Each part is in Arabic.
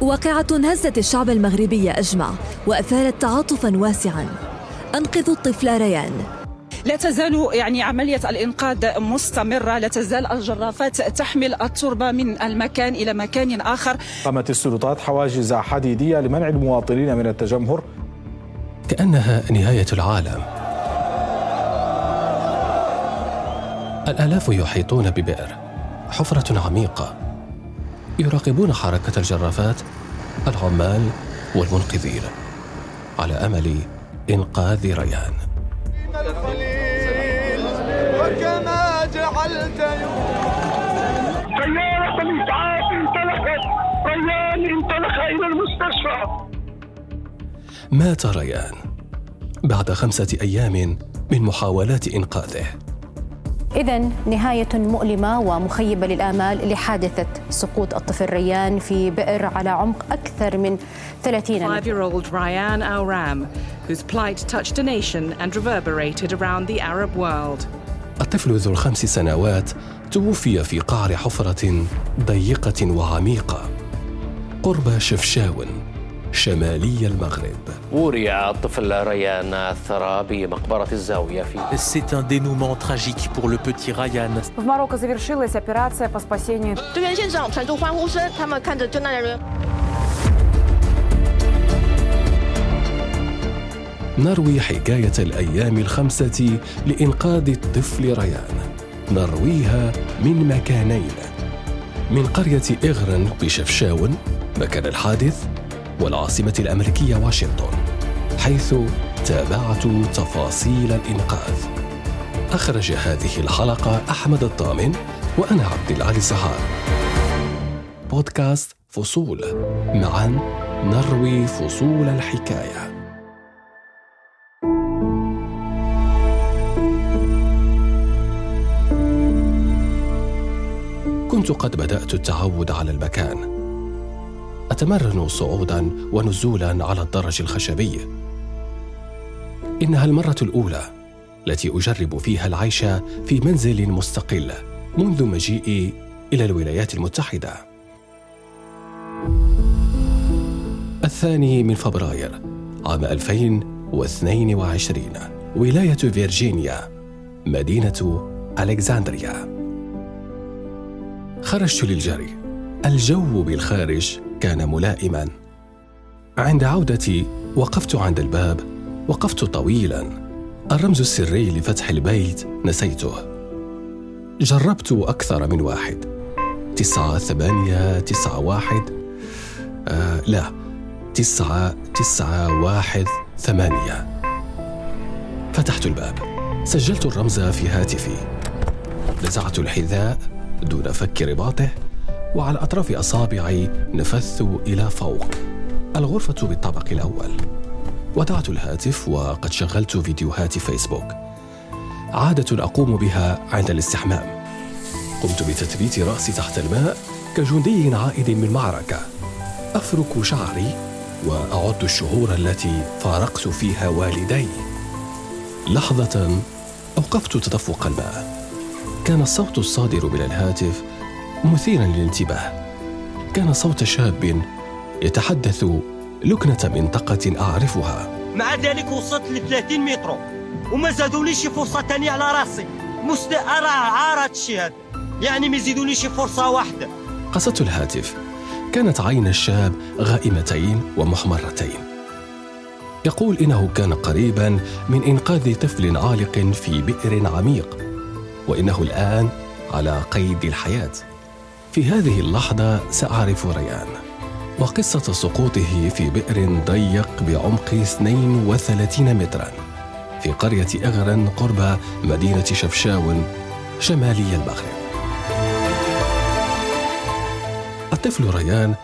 واقعة هزت الشعب المغربي أجمع وأثارت تعاطفا واسعا. أنقذوا الطفل ريان. لا تزال يعني عملية الإنقاذ مستمرة. لا تزال الجرافات تحمل التربة من المكان إلى مكان آخر. قامت السلطات حواجز حديدية لمنع المواطنين من التجمهر. كأنها نهاية العالم. الآلاف يحيطون ببئر. حفرة عميقة. يراقبون حركة الجرافات العمال والمنقذين. على أمل إنقاذ ريان. وكما جعلت سيارة الإسعاف انطلقت. ريان انطلق إلى المستشفى. مات ريان بعد خمسة أيام من محاولات إنقاذه. إذا نهاية مؤلمة ومخيبة للآمال لحادثة سقوط الطفل ريان في بئر على عمق أكثر من 30 متر. Five-year-old Ryan Al-Ram, whose plight touched a nation and reverberated around the Arab world. الطفل ذو الخمس سنوات توفي في قعر حفرة ضيقة وعميقة قرب شفشاون شمالي المغرب ورع الطفل ريان الثرى بمقبرة الزاوية في C'est un dénouement tragique pour le petit Ryan. В Марокко завершилась операция по спасению. 队员现场传出欢呼声，他们看着救难人员。نروي حكاية الأيام الخمسة لإنقاذ الطفل ريان نرويها من مكانين من قرية إغرن بشفشاون مكان الحادث والعاصمة الأمريكية واشنطن حيث تابعت تفاصيل الإنقاذ. أخرج هذه الحلقة أحمد الطامن وأنا عبد العالي سهار. بودكاست فصول معا نروي فصول الحكاية. كنت قد بدأت التعود على المكان. أتمرن صعودا ونزولا على الدرج الخشبي. إنها المرة الأولى التي أجرب فيها العيش في منزل مستقل منذ مجيئي إلى الولايات المتحدة. الثاني من فبراير عام 2022 ولاية فيرجينيا مدينة ألكسندريا. خرجت للجري. الجو بالخارج كان ملائما. عند عودتي وقفت عند الباب وقفت طويلا. الرمز السري لفتح البيت نسيته. جربت أكثر من واحد. تسعة ثمانية تسعة واحد. آه لا تسعة تسعة واحد ثمانية. فتحت الباب. سجلت الرمز في هاتفي. نزعت الحذاء دون فك رباطه. وعلى أطراف أصابعي نفذت إلى فوق. الغرفة بالطابق الأول. ودعت الهاتف وقد شغلت فيديوهات فيسبوك. عادة أقوم بها عند الاستحمام. قمت بتثبيت رأسي تحت الماء كجندي عائد من معركة. أفرك شعري وأعد الشهور التي فارقت فيها والدي. لحظة أوقفت تدفق الماء. كان الصوت الصادر من الهاتف مثيرا للانتباه. كان صوت شاب يتحدث لكنة منطقة أعرفها. مع ذلك وصلت ل 30 متر وما زادوليش فرصة تانية على راسي. مست أرى عارة الشيء هذا يعني ما يزيدونيش فرصة واحدة. قصدت الهاتف. كانت عين الشاب غائمتين ومحمرتين. يقول إنه كان قريبا من إنقاذ طفل عالق في بئر عميق وإنه الآن على قيد الحياة. في هذه اللحظة سأعرف ريان وقصة سقوطه في بئر ضيق بعمق 32 مترا في قرية أغرن قرب مدينة شفشاون شمالي المغرب. الطفل ريان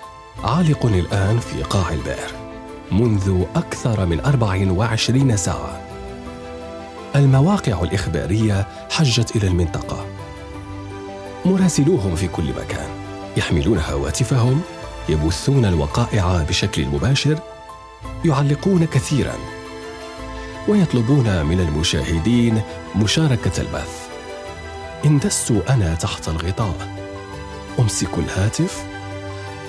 عالق الآن في قاع البئر منذ أكثر من 24 ساعة. المواقع الإخبارية حجت إلى المنطقة. مراسلوهم في كل مكان. يحملون هواتفهم يبثون الوقائع بشكل مباشر يعلقون كثيرا ويطلبون من المشاهدين مشاركة البث. اندست أنا تحت الغطاء. امسك الهاتف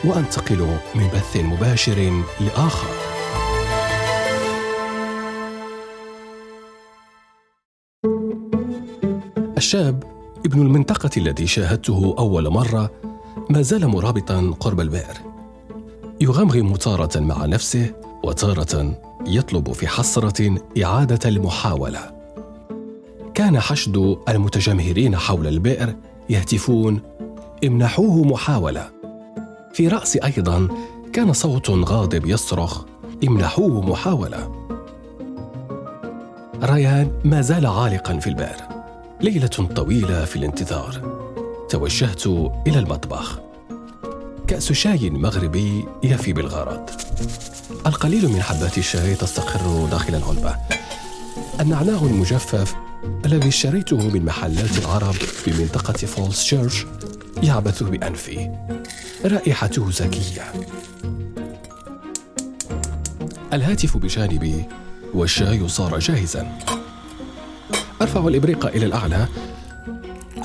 وانتقل من بث مباشر لآخر. الشاب ابن المنطقة التي شاهدته أول مرة ما زال مرابطا قرب البئر. يغمغم تارة مع نفسه وتارة يطلب في حسرة إعادة المحاولة. كان حشد المتجمهرين حول البئر يهتفون. امنحوه محاولة. في رأسي أيضا كان صوت غاضب يصرخ. امنحوه محاولة. ريان ما زال عالقا في البئر. ليلة طويلة في الانتظار. توجهت إلى المطبخ. كأس شاي مغربي يفي بالغرض. القليل من حبات الشاي تستقر داخل العلبة النعناع المجفف الذي اشتريته من محلات العرب في منطقة Falls Church يعبث بأنفي رائحته زكية. الهاتف بجانبي والشاي صار جاهزا. أرفع الإبريق إلى الأعلى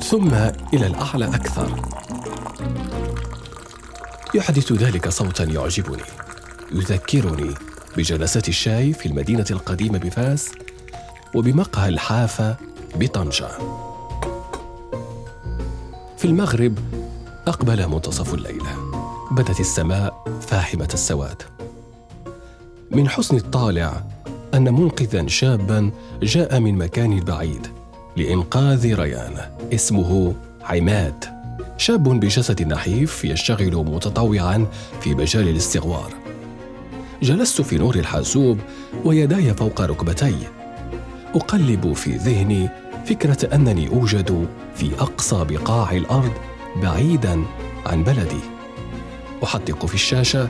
ثم إلى الأعلى أكثر. يحدث ذلك صوتا يعجبني. يذكرني بجلسات الشاي في المدينة القديمة بفاس وبمقهى الحافة بطنجة. في المغرب أقبل منتصف الليل. بدت السماء فاحمة السواد. من حسن الطالع أن منقذا شابا جاء من مكان بعيد لإنقاذ ريان اسمه عماد شاب بجسد نحيف يشتغل متطوعا في مجال الاستغوار. جلست في نور الحاسوب ويداي فوق ركبتي. أقلب في ذهني فكرة أنني أوجد في أقصى بقاع الأرض بعيدا عن بلدي. احدق في الشاشة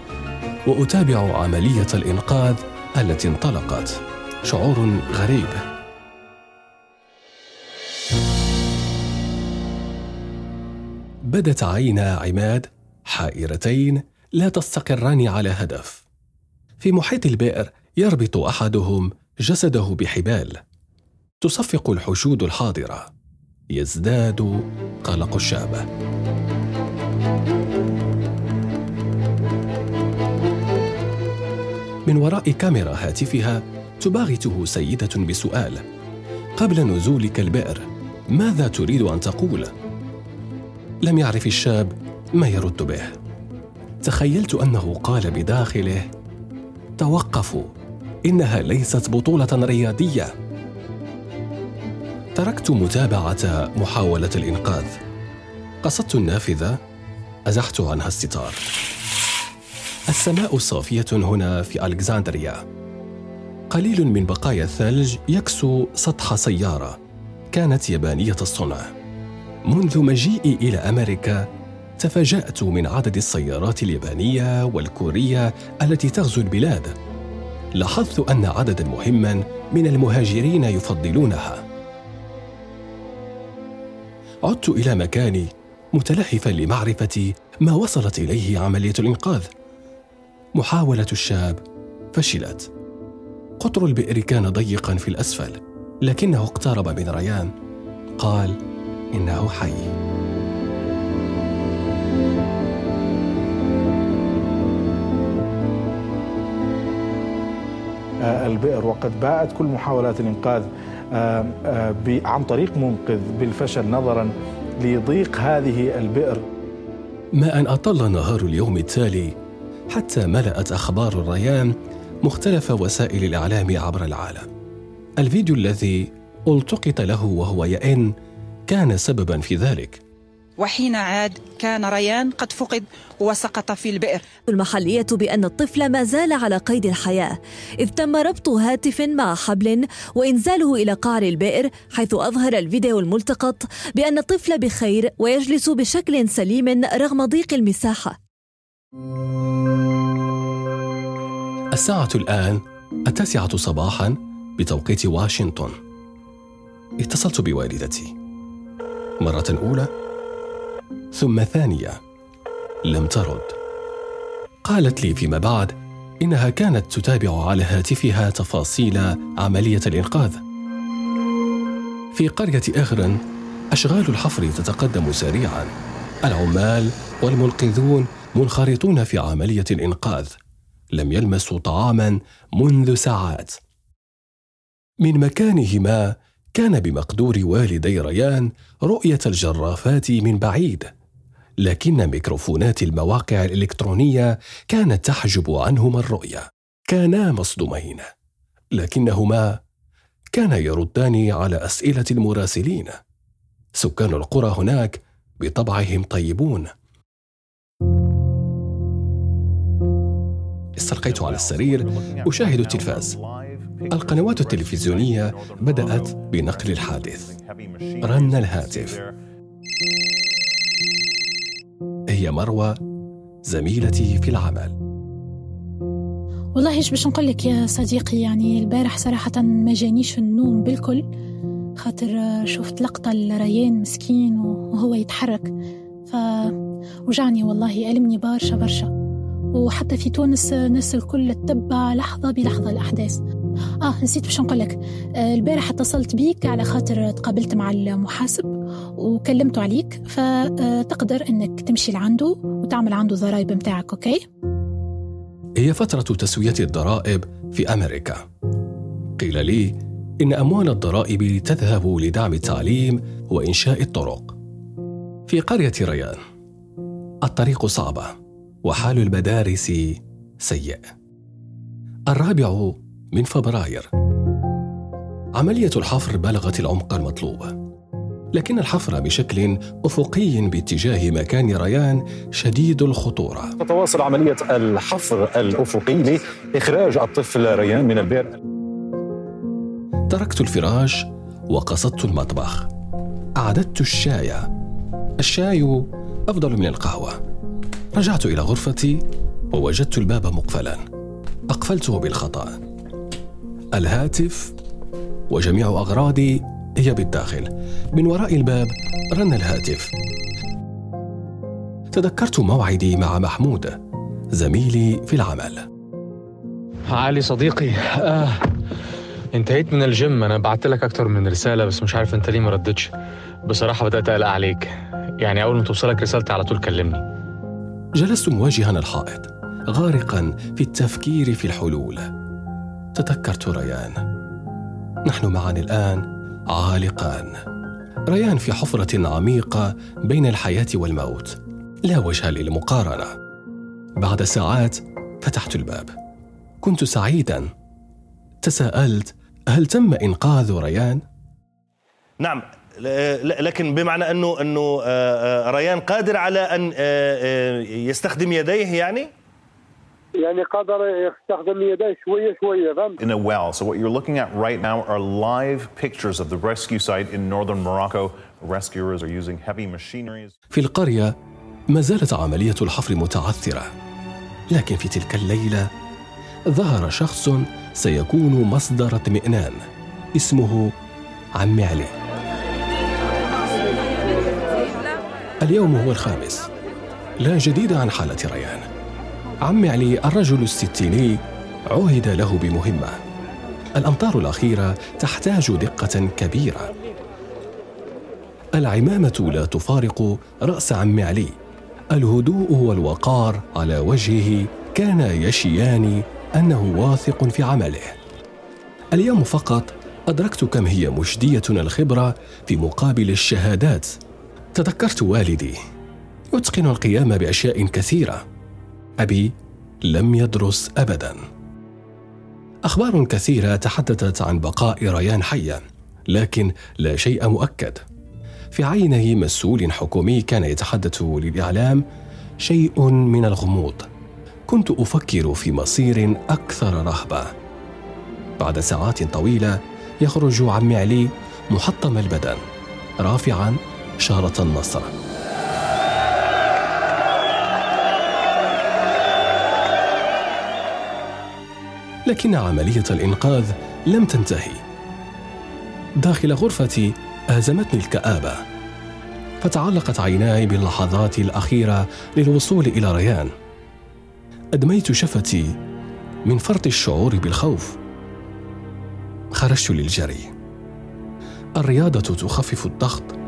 وأتابع عملية الإنقاذ التي انطلقت. شعور غريب. بدت عينا عماد حائرتين لا تستقران على هدف. في محيط البئر يربط أحدهم جسده بحبال. تصفق الحشود الحاضرة. يزداد قلق الشاب من وراء كاميرا هاتفها تباغته سيدة بسؤال قبل نزولك البئر ماذا تريد أن تقول؟ لم يعرف الشاب ما يرد به. تخيلت أنه قال بداخله توقفوا إنها ليست بطولة رياضيه تركت متابعة محاولة الإنقاذ. قصدت النافذة أزحت عنها الستار. السماء صافيه هنا في ألكسندريا. قليل من بقايا الثلج يكسو سطح سيارة كانت يابانية الصنع. منذ مجيئي إلى أمريكا تفاجأت من عدد السيارات اليابانية والكورية التي تغزو البلاد. لاحظت أن عددا مهما من المهاجرين يفضلونها. عدت إلى مكاني متلهفا لمعرفه ما وصلت إليه عملية الإنقاذ. محاولة الشاب فشلت. قطر البئر كان ضيقا في الأسفل لكنه اقترب من ريان. قال إنه حي. آه، البئر وقد باءت كل محاولات الإنقاذ آه، آه، عن طريق منقذ بالفشل نظرا لضيق هذه البئر. ما أن أطل نهار اليوم التالي حتى ملأت أخبار الريان مختلف وسائل الإعلام عبر العالم. الفيديو الذي التقط له وهو يئن كان سببا في ذلك. وحين عاد كان ريان قد فقد وسقط في البئر المحلية بأن الطفل ما زال على قيد الحياة إذ تم ربط هاتف مع حبل وإنزاله إلى قعر البئر حيث أظهر الفيديو الملتقط بأن الطفل بخير ويجلس بشكل سليم رغم ضيق المساحة الساعة الآن التاسعة صباحا بتوقيت واشنطن. اتصلت بوالدتي. مرة أولى. ثم ثانية. لم ترد. قالت لي فيما بعد إنها كانت تتابع على هاتفها تفاصيل عملية الإنقاذ. في قرية إغرن أشغال الحفر تتقدم سريعا. العمال والمنقذون منخرطون في عملية الإنقاذ. لم يلمسوا طعاما منذ ساعات. من مكانهما كان بمقدور والدي ريان رؤية الجرافات من بعيد. لكن ميكروفونات المواقع الإلكترونية كانت تحجب عنهما الرؤية. كانا مصدومين. لكنهما كانا يردان على أسئلة المراسلين. سكان القرى هناك بطبعهم طيبون. استلقيت على السرير أشاهد التلفاز. القنوات التلفزيونية بدأت بنقل الحادث. رن الهاتف. هي مروى زميلتي في العمل. والله إيش باش نقول لك يا صديقي يعني البارح صراحة ما جانيش النوم بالكل خاطر شفت لقطة لريان مسكين وهو يتحرك. فوجعني والله ألمني برشا برشا. وحتى في تونس الناس الكل تتبع لحظة بلحظة الأحداث. آه نسيت باش نقول لك آه البارح اتصلت بيك على خاطر تقابلت مع المحاسب وكلمته عليك فتقدر إنك تمشي لعنده وتعمل عنده الضرائب متاعك okay؟ هي فترة تسوية الضرائب في أمريكا. قيل لي إن أموال الضرائب تذهب لدعم التعليم وإنشاء الطرق. في قرية ريان الطريق صعبة. وحال المدارس سيء. الرابع من فبراير. عملية الحفر بلغت العمق المطلوب لكن الحفر بشكل أفقي باتجاه مكان ريان شديد الخطورة. تتواصل عملية الحفر الأفقي لإخراج الطفل ريان من البئر تركت الفراش وقصدت المطبخ. أعددت الشاي. الشاي أفضل من القهوة. رجعت إلى غرفتي ووجدت الباب مقفلا. أقفلته بالخطأ. الهاتف وجميع أغراضي هي بالداخل. من وراء الباب رن الهاتف. تذكرت موعدي مع محمود زميلي في العمل. علي صديقي آه. انتهيت من الجيم. أنا بعت لك أكتر من رسالة بس مش عارف أنت ليه ما ردتش. بصراحة بدأت أقلق عليك. يعني أول ما توصلك رسالتي على طول كلمني. جلست مواجها الحائط غارقا في التفكير في الحلول. تذكرت ريان. نحن معا الآن عالقان ريان في حفرة عميقة بين الحياة والموت. لا وجه للمقارنة. بعد ساعات فتحت الباب. كنت سعيدا. تساءلت هل تم إنقاذ ريان؟ نعم لكن بمعنى انه أنه ريان قادر على أن يستخدم يديه يعني يعني قدر يستخدم يديه شوية شوية فهمت in a well. So what you're looking at right now are live pictures of the rescue site in northern Morocco. Rescuers are using heavy machinery. في القرية ما زالت عملية الحفر متعثرة لكن في تلك الليلة ظهر شخص سيكون مصدر اطمئنان اسمه عم علي اليوم هو الخامس. لا جديد عن حالة ريان. عم علي الرجل الستيني عهد له بمهمة. الأمطار الأخيرة تحتاج دقة كبيرة. العمامة لا تفارق رأس عم علي. الهدوء والوقار على وجهه كان يشيان أنه واثق في عمله. اليوم فقط أدركت كم هي مجدية الخبرة في مقابل الشهادات. تذكرت والدي يتقن القيام بأشياء كثيرة. أبي لم يدرس ابدا. أخبار كثيرة تحدثت عن بقاء ريان حيا لكن لا شيء مؤكد. في عينه مسؤول حكومي كان يتحدث للإعلام شيء من الغموض. كنت أفكر في مصير أكثر رهبة. بعد ساعات طويلة يخرج عمي علي محطم البدن رافعا شاره النصر لكن عملية الإنقاذ لم تنتهي. داخل غرفتي آزمتني الكآبة. فتعلقت عيناي باللحظات الأخيرة للوصول إلى ريان. أدميت شفتي من فرط الشعور بالخوف. خرجت للجري. الرياضة تخفف الضغط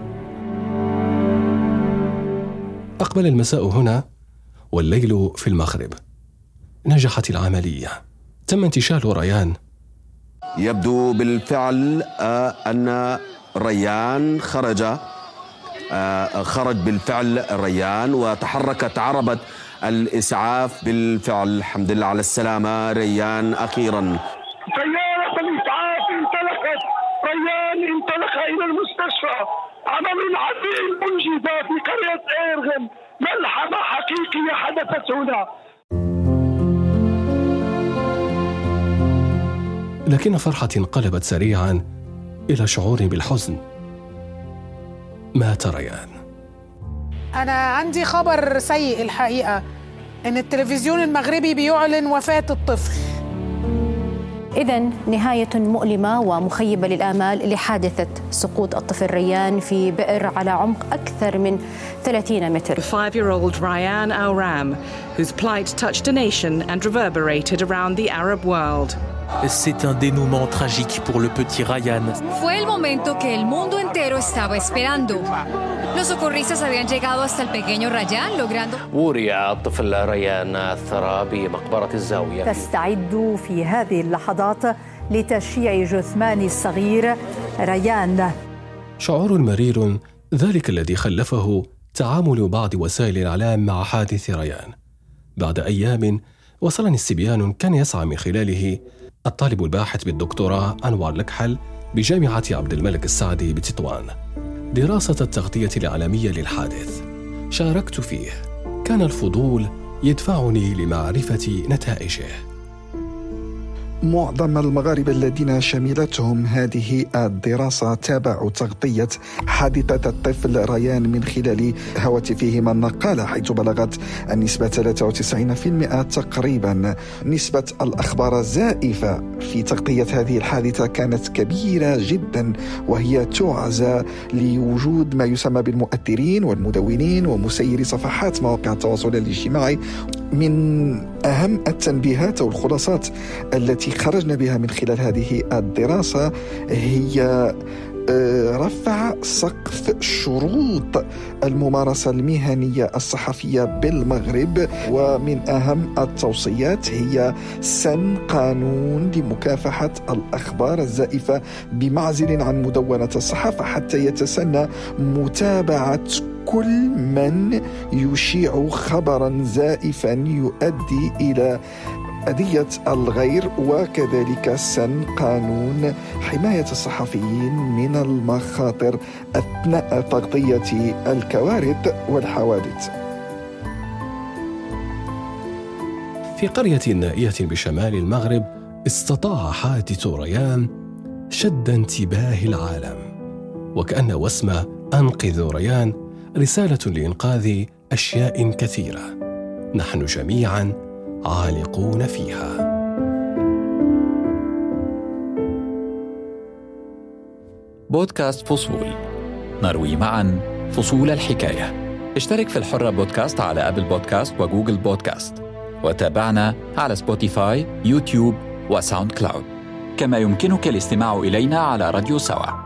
أقبل المساء هنا والليل في المغرب. نجحت العملية. تم انتشال ريان. يبدو بالفعل آه، أن ريان خرج آه، خرج بالفعل ريان وتحركت عربة الإسعاف بالفعل. الحمد لله على السلامة ريان أخيرا سيارة الإسعاف انطلقت ريان انطلق إلى المستشفى عمل عظيم منجز في قرية إيرغن ملحمة حقيقية حدثت هنا لكن فرحة انقلبت سريعا إلى شعور بالحزن. مات ريان أنا عندي خبر سيء الحقيقة إن التلفزيون المغربي بيعلن وفاة الطفل. إذا نهاية مؤلمة ومخيبة للآمال لحادثة سقوط الطفل ريان في بئر على عمق أكثر من 30 متر. Whose plight touched a nation and reverberated around the Arab world. C'est un dénouement tragique pour le petit Ryan. Fue el momento que el mundo entero estaba esperando. Los socorristas habían llegado hasta el pequeño Ryan, logrando. وري الطفل ريان الثرى بمقبرة الزاوية تستعد في هذه اللحظات لتشييع جثمان الصغير ريان شعور مرير ذلك الذي خلفه تعامل بعض وسائل الإعلام مع حادث ريان بعد أيام وصلني استبيان كان يسعى من خلاله. الطالب الباحث بالدكتوراه أنوار لكحل بجامعة عبد الملك السعدي بتطوان. دراسة التغطية الإعلامية للحادث. شاركت فيه. كان الفضول يدفعني لمعرفة نتائجه. معظم المغاربة الذين شملتهم هذه الدراسة تابعوا تغطية حادثة الطفل ريان من خلال هواتفهم النقالة حيث بلغت النسبة 93% تقريبا. نسبة الأخبار الزائفة في تغطية هذه الحادثة كانت كبيرة جدا وهي تعزى لوجود ما يسمى بالمؤثرين والمدونين ومسيري صفحات مواقع التواصل الاجتماعي من أهم التنبيهات والخلاصات التي خرجنا بها من خلال هذه الدراسة هي آه، رفع سقف شروط الممارسة المهنية الصحفية بالمغرب ومن أهم التوصيات هي سن قانون لمكافحة الأخبار الزائفة بمعزل عن مدونة الصحافة حتى يتسنى متابعة كل من يشيع خبرا زائفا يؤدي إلى أذية الغير وكذلك سن قانون حماية الصحفيين من المخاطر أثناء تغطية الكوارث والحوادث. في قرية نائية بشمال المغرب استطاع حادث ريان شد انتباه العالم وكأن وسم أنقذ ريان رسالة لإنقاذ أشياء كثيرة. نحن جميعا عالقون فيها. بودكاست فصول. نروي معا فصول الحكاية. اشترك في الحرة بودكاست على أبل بودكاست وجوجل بودكاست. وتابعنا على سبوتيفاي يوتيوب وساوند كلاود. كما يمكنك الاستماع إلينا على راديو سوا.